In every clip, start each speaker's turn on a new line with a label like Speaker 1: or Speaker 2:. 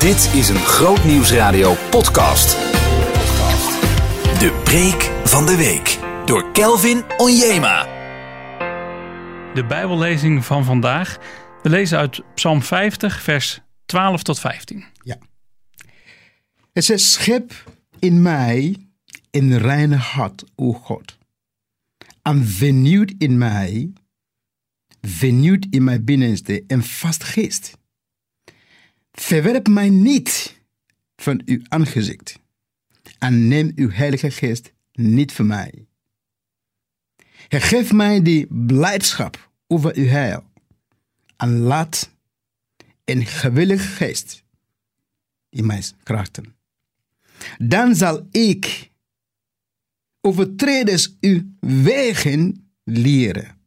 Speaker 1: Dit is een Groot Nieuwsradio podcast. De preek van de week door Kelvin Onjema.
Speaker 2: De Bijbellezing van vandaag. We lezen uit Psalm 50, vers 12 tot 15.
Speaker 3: Ja. Het zegt, schep in mij een reine hart, o God. En vernieuwd in mij, vernieuwd in mijn binnenste een vast geest. Verwerp mij niet van uw aangezicht en neem uw heilige geest niet van mij. Geef mij die blijdschap over uw heil en laat een gewillig geest in mij krachten. Dan zal ik overtreders uw wegen leren,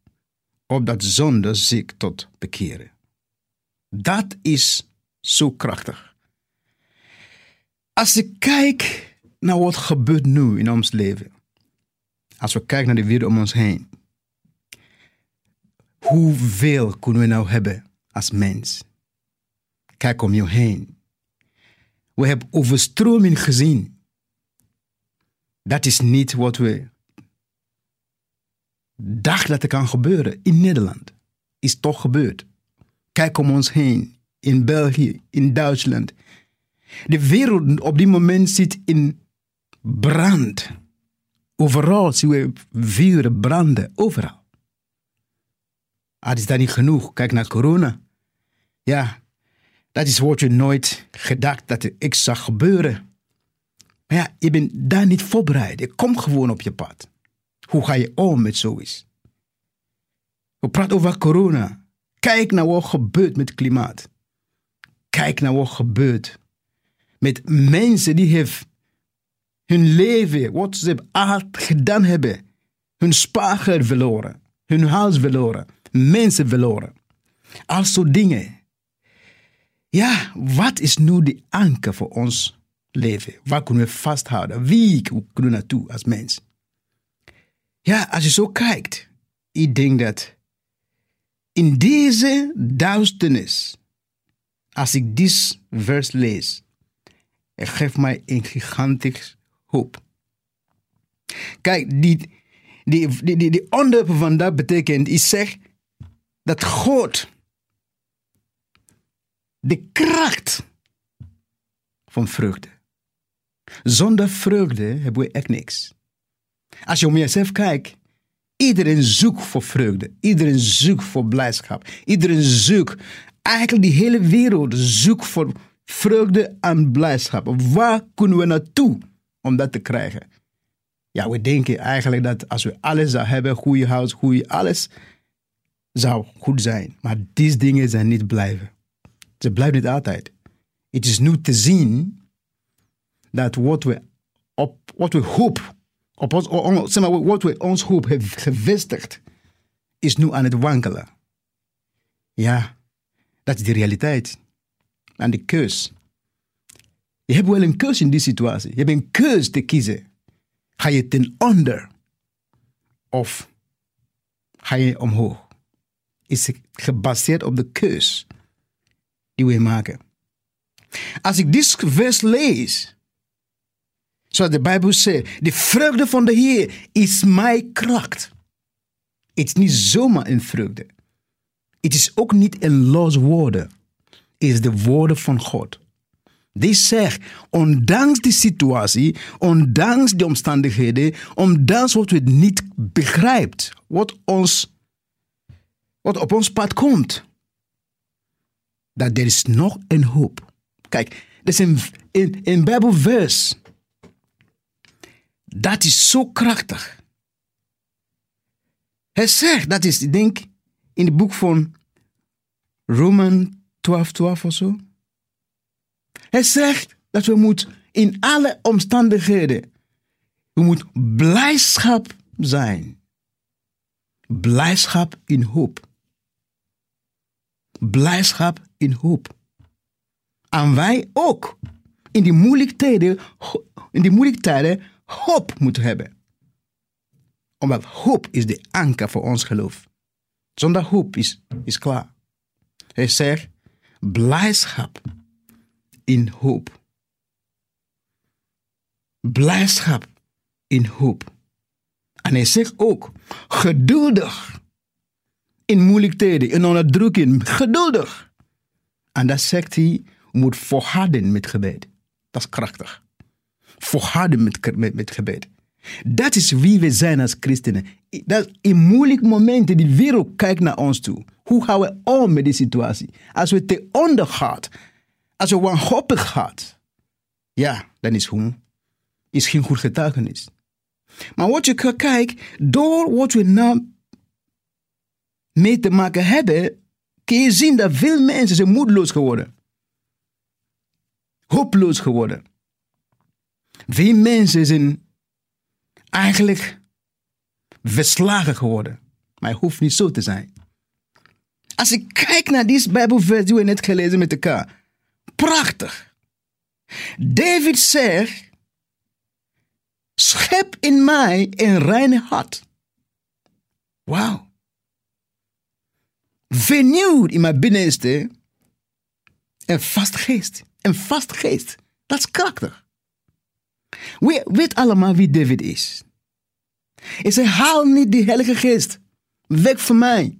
Speaker 3: opdat zonde zich tot bekeren. Dat is zo krachtig. Als ik kijk naar wat gebeurt nu in ons leven, als we kijken naar de wereld om ons heen, hoeveel kunnen we nou hebben als mens? Kijk om je heen. We hebben overstroming gezien. Dat is niet wat we dachten dat er kan gebeuren in Nederland. Is toch gebeurd. Kijk om ons heen. In België, in Duitsland. De wereld op dit moment zit in brand. Overal zien we vuren branden. Overal. Ah, is dat niet genoeg? Kijk naar corona. Ja, dat is wat je nooit gedacht dat ik zag gebeuren. Maar ja, je bent daar niet voorbereid. Je komt gewoon op je pad. Hoe ga je om met zoiets? We praten over corona. Kijk naar wat gebeurt met klimaat. Kijk naar wat gebeurt met mensen die heeft hun leven, wat ze gedaan hebben, hun spaargeld verloren, hun huis verloren, mensen verloren. Al soort dingen. Ja, wat is nu de anker voor ons leven? Waar kunnen we vasthouden? Wie kunnen we naartoe als mens? Ja, als je zo kijkt, ik denk dat in deze duisternis, als ik dit vers lees, het geeft mij een gigantisch hoop. Kijk, die, die, die, van dat betekent, ik zeg dat God de kracht van vreugde. Zonder vreugde hebben we echt niks. Als je om jezelf kijkt, iedereen zoekt voor vreugde. Iedereen zoekt voor blijdschap. Iedereen zoekt, eigenlijk die hele wereld zoekt voor vreugde en blijdschap. Waar kunnen we naartoe om dat te krijgen? Ja, we denken eigenlijk dat als we alles zouden hebben, goede huis, goede alles, zou goed zijn. Maar deze dingen zijn niet blijven. Ze blijven niet altijd. Het is nu te zien dat wat we, op, wat we hoop, op wat we ons hoop hebben gevestigd, is nu aan het wankelen. Ja, dat is de realiteit. En de keus. Je hebt wel een keus in die situatie. Je hebt een keus te kiezen. Ga je ten onder of ga je omhoog? Is gebaseerd op de keus die we maken. Als ik dit vers lees, zoals de Bijbel zegt, de vreugde van de Heer is mijn kracht. Het is niet zomaar een vreugde. Het is ook niet een los woorden. Het is de woorden van God. Die zegt, ondanks die situatie, ondanks die omstandigheden, ondanks wat we niet begrijpt, wat, ons, wat op ons pad komt, dat er is nog een hoop. Kijk, er is een, een, een Bijbelvers. Dat is zo krachtig. Hij zegt, dat is, ik denk, in het boek van Roman 12, 12 of zo. Hij zegt dat we moeten in alle omstandigheden, we moeten blijdschap zijn. Blijdschap in hoop. Blijdschap in hoop. En wij ook in die moeilijke tijden, in die moeilijke tijden hoop moeten hebben. Omdat hoop is de anker voor ons geloof. Zonder hoop is, is klaar. Hij zegt, blijdschap in hoop. Blijdschap in hoop. En hij zegt ook, geduldig in moeilijke tijden, in onderdrukking, geduldig. En dat zegt hij, moet volharden met gebed. Dat is krachtig. Volharden met, met, met gebed. Dat is wie we zijn als christenen. Dat in moeilijke momenten, die wereld kijkt naar ons toe. Hoe gaan we om met die situatie? Als we te onder gaat, als we wanhopig gaat, ja, dan is, hoe, is geen goed getuigenis. Maar wat je kijkt, door wat we nou mee te maken hebben, kun je zien dat veel mensen zijn moedeloos geworden. Hopeloos geworden. Veel mensen zijn eigenlijk verslagen geworden. Maar het hoeft niet zo te zijn. Als ik kijk naar deze Bijbelvers die we net gelezen met elkaar. Prachtig. David zegt, schep in mij een reine hart. Wauw. Vernieuwd in mijn binnenste een vast geest. Een vast geest. Dat is krachtig. We weten allemaal wie David is. Hij zei, haal niet die heilige geest weg van mij.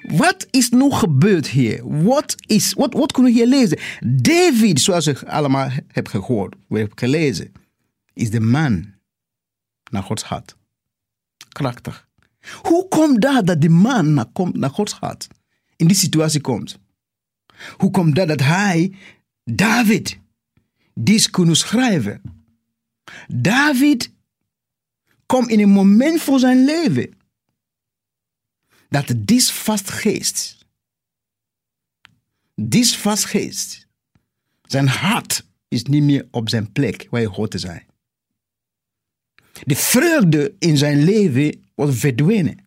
Speaker 3: Wat is nu gebeurd hier? Wat, is, wat, wat kunnen we hier lezen? David, zoals ik allemaal heb gehoord, we hebben gelezen, is de man naar Gods hart. Krachtig. Hoe komt dat dat die man naar, naar Gods hart in die situatie komt? Hoe komt dat dat hij, David, dit kon schrijven? David komt in een moment voor zijn leven dat dit vastgeest, dit vastgeest, zijn hart is niet meer op zijn plek waar hij hoort te zijn. De vreugde in zijn leven was verdwenen.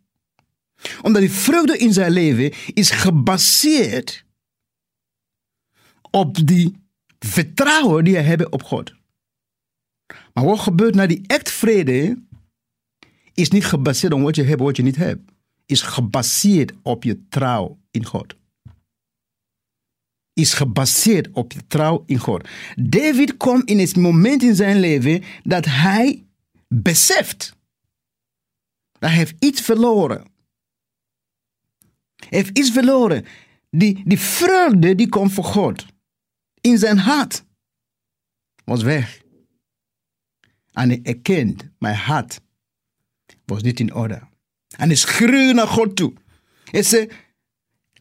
Speaker 3: Omdat die vreugde in zijn leven is gebaseerd op die vertrouwen die hij hebben op God. Maar wat gebeurt na die echt vrede is niet gebaseerd op wat je hebt, wat je niet hebt. Is gebaseerd op je trouw in God. Is gebaseerd op je trouw in God. David komt in het moment in zijn leven dat hij beseft. Dat hij heeft iets verloren. Hij heeft iets verloren. Die, die vreugde die komt voor God. In zijn hart. Was weg. En hij erkent, mijn hart was niet in orde. En hij schreeuwde naar God toe. Hij zei,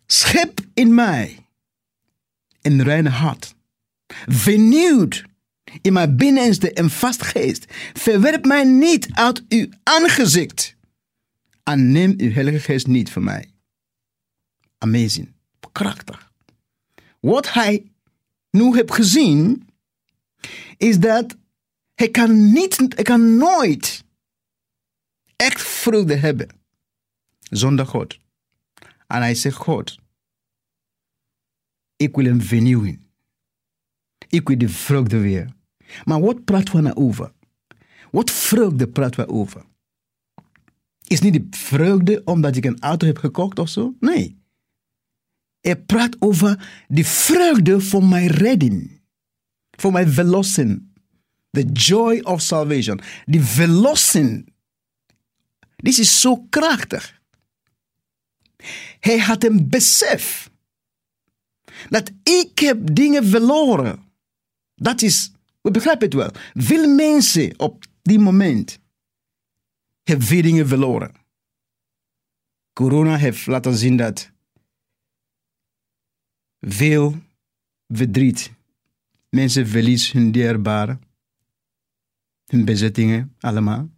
Speaker 3: schep in mij een reine hart. Vernieuwd in mijn binnenste een vast geest. Verwerp mij niet uit uw aangezicht. En neem uw heilige geest niet van mij. Amazing. Krachtig. Wat hij nu heeft gezien, is dat hij kan, niet, hij kan nooit echt vreugde hebben zonder God. En hij zegt, God, ik wil een vernieuwing. Ik wil de vreugde weer. Maar wat praten we nou over? Wat vreugde praten we over? Is niet de vreugde omdat ik een auto heb gekocht of zo? Nee. Hij praat over de vreugde voor mijn redding. Voor mijn verlossing. The joy of salvation. Die verlossing. Dit is zo krachtig. Hij had een besef. Dat ik heb dingen verloren. Dat is, we begrijpen het wel. Veel mensen op die moment hebben veel dingen verloren. Corona heeft laten zien dat veel verdriet. Mensen verliezen hun dierbaren, hun bezittingen, allemaal.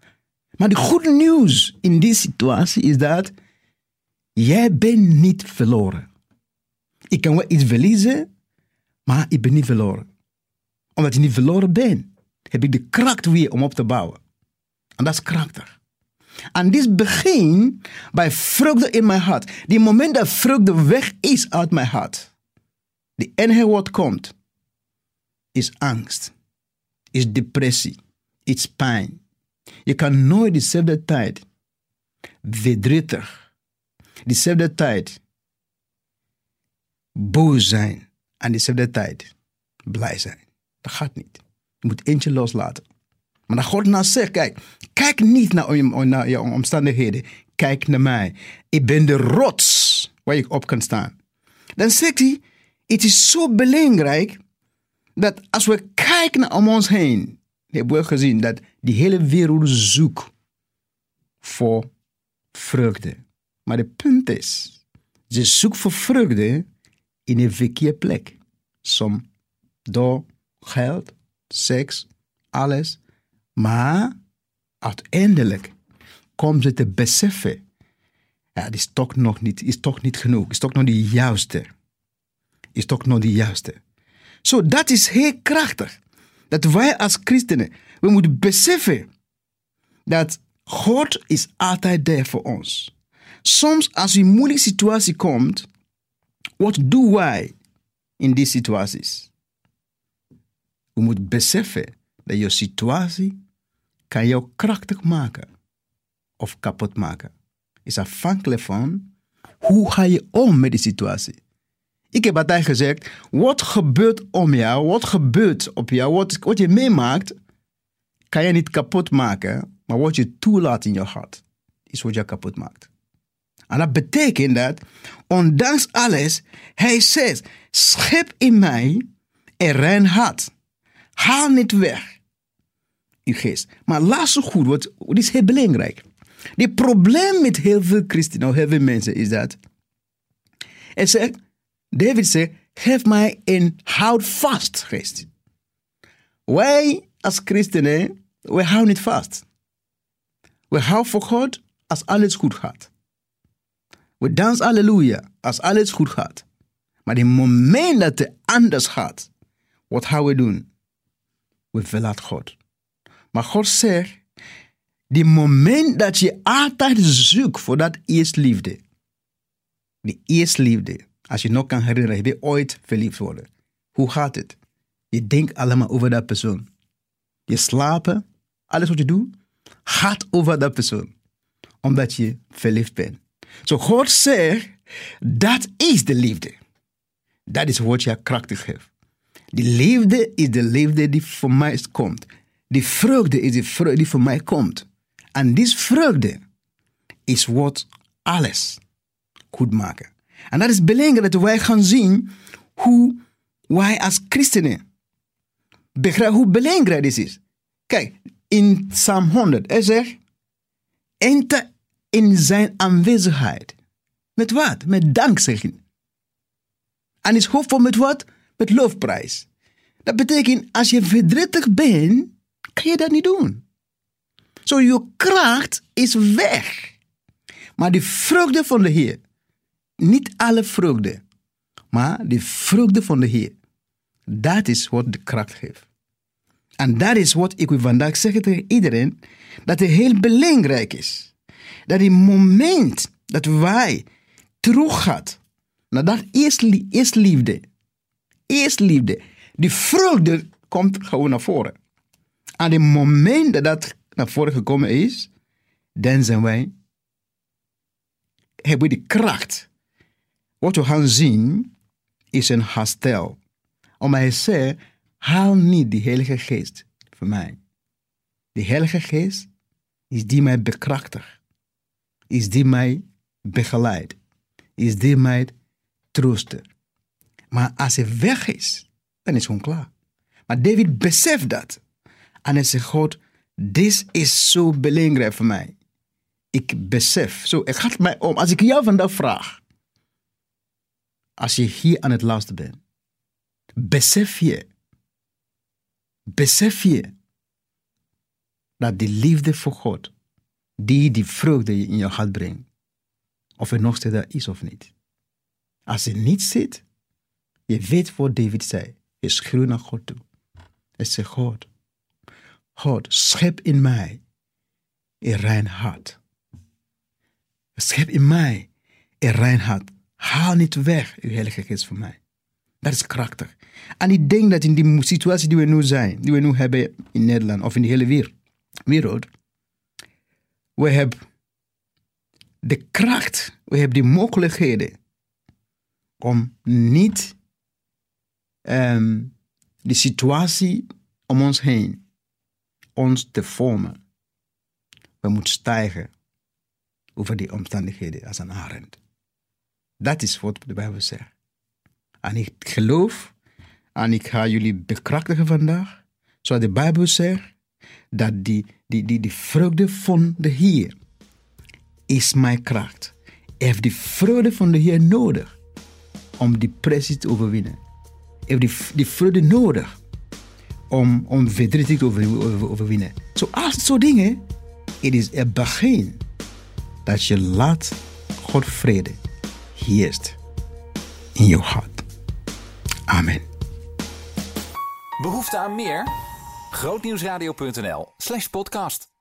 Speaker 3: Maar de goede nieuws in die situatie is dat jij bent niet verloren. Ik kan wel iets verliezen, maar ik ben niet verloren. Omdat je niet verloren bent, heb ik de kracht weer om op te bouwen. En dat is krachtig. En dit begint bij vreugde in mijn hart. Die moment dat vreugde weg is uit mijn hart. De enige wat komt, is angst, is depressie, is pijn. Je kan nooit dezelfde tijd verdrietig, dezelfde tijd boos zijn en dezelfde tijd blij zijn. Dat gaat niet. Je moet eentje loslaten. Maar dan God nou zegt, kijk, kijk niet naar, naar je omstandigheden. Kijk naar mij. Ik ben de rots waar je op kan staan. Dan zegt hij, het is zo belangrijk dat als we kijken om ons heen, hebben we gezien dat die hele wereld zoekt voor vreugde. Maar het punt is, ze zoekt voor vreugde in een verkeerde plek. Som door geld, seks, alles. Maar uiteindelijk komt ze te beseffen, ja, het is toch nog niet, is toch niet genoeg, is toch nog de juiste. Is toch nog de juiste. Zo, dat is heel krachtig. Dat wij als christenen, we moeten beseffen dat God is altijd daar voor ons. Soms als een moeilijke situatie komt, wat doen wij in die situaties? We moeten beseffen dat je situatie kan jou krachtig maken of kapot maken. Is afhankelijk van hoe ga je om met die situatie. Ik heb altijd gezegd, wat gebeurt om jou, wat gebeurt op jou, wat, wat je meemaakt, kan je niet kapot maken, maar wat je toelaat in je hart, is wat je kapot maakt. En dat betekent dat, ondanks alles, hij zegt, schep in mij een rein hart. Haal niet weg uw geest. Maar luister goed, wat, wat is heel belangrijk. Het probleem met heel veel christenen, heel veel mensen, is dat, hij zegt, David zegt, geef mij een houd vast geest. Wij als christenen, eh, we houden niet vast. We houden voor God als alles goed gaat. We dansen halleluja als alles goed gaat. Maar het moment dat het anders gaat, wat gaan we doen? We verlaten God. Maar God zegt, die moment dat je altijd zoekt voor dat liefde. Die liefde. Als je nog kan herinneren, je ooit verliefd worden. Hoe gaat het? Je denkt allemaal over dat persoon. Je slapen, alles wat je doet, gaat over dat persoon. Omdat je verliefd bent. Zo God zegt, dat is de liefde. Dat is wat je krachtig geeft. Die liefde is de liefde die voor mij komt. Die vreugde is de vreugde die voor mij komt. En die vreugde is wat alles goed maken. En dat is belangrijk dat wij gaan zien hoe wij als christenen begrijpen hoe belangrijk dit is. Kijk, in Psalm 100, hij zegt, enter in zijn aanwezigheid. Met wat? Met dankzegging. En is hoofdvol met wat? Met loofprijs. Dat betekent, als je verdrietig bent, kan je dat niet doen. Zo, je kracht is weg. Maar de vreugde van de Heer, niet alle vreugde, maar de vreugde van de Heer, dat is wat de kracht geeft. En dat is wat ik wil vandaag zeggen tegen iedereen, dat het heel belangrijk is. Dat het moment dat wij teruggaan naar dat eerste, liefde, eerste liefde, die vreugde komt gewoon naar voren. Aan het moment dat dat naar voren gekomen is, dan zijn wij, hebben we de kracht. Wat we gaan zien is een herstel. Omdat hij zei, haal niet de Heilige Geest voor mij. De Heilige Geest is die mij bekrachtigt. Is die mij begeleidt. Is die mij troost. Maar als hij weg is, dan is het gewoon klaar. Maar David beseft dat. En hij zegt, God, dit is zo belangrijk voor mij. Ik besef, zo, het gaat mij om. Als ik jou vandaag vraag, als je hier aan het luisteren bent, besef je, besef je dat die liefde voor God, die die vreugde in je hart brengt, of het nog steeds daar is of niet. Als het niet zit, je weet wat David zei. Je schreeuwt naar God toe. Hij zegt, God, God, schep in mij een rein hart. Schep in mij een rein hart. Haal niet weg uw heilige geest van mij. Dat is krachtig. En ik denk dat in die situatie die we nu zijn, die we nu hebben in Nederland of in de hele wereld, we hebben de kracht, we hebben de mogelijkheden om niet um, de situatie om ons heen ons te vormen. We moeten stijgen over die omstandigheden als een arend. Dat is wat de Bijbel zegt. En ik geloof, en ik ga jullie bekrachtigen vandaag, zoals de Bijbel zegt, dat die, die, die, die vreugde van de Heer is mijn kracht. Heeft die vreugde van de Heer nodig om die pressie te overwinnen. Heeft die, die vreugde nodig om, om verdrietig te over, overwinnen. Zo, als zo dingen, het is het begin dat je laat God vrede heerst in je hart. Amen.
Speaker 1: Behoefte aan meer? Grootnieuwsradio.nl slash podcast.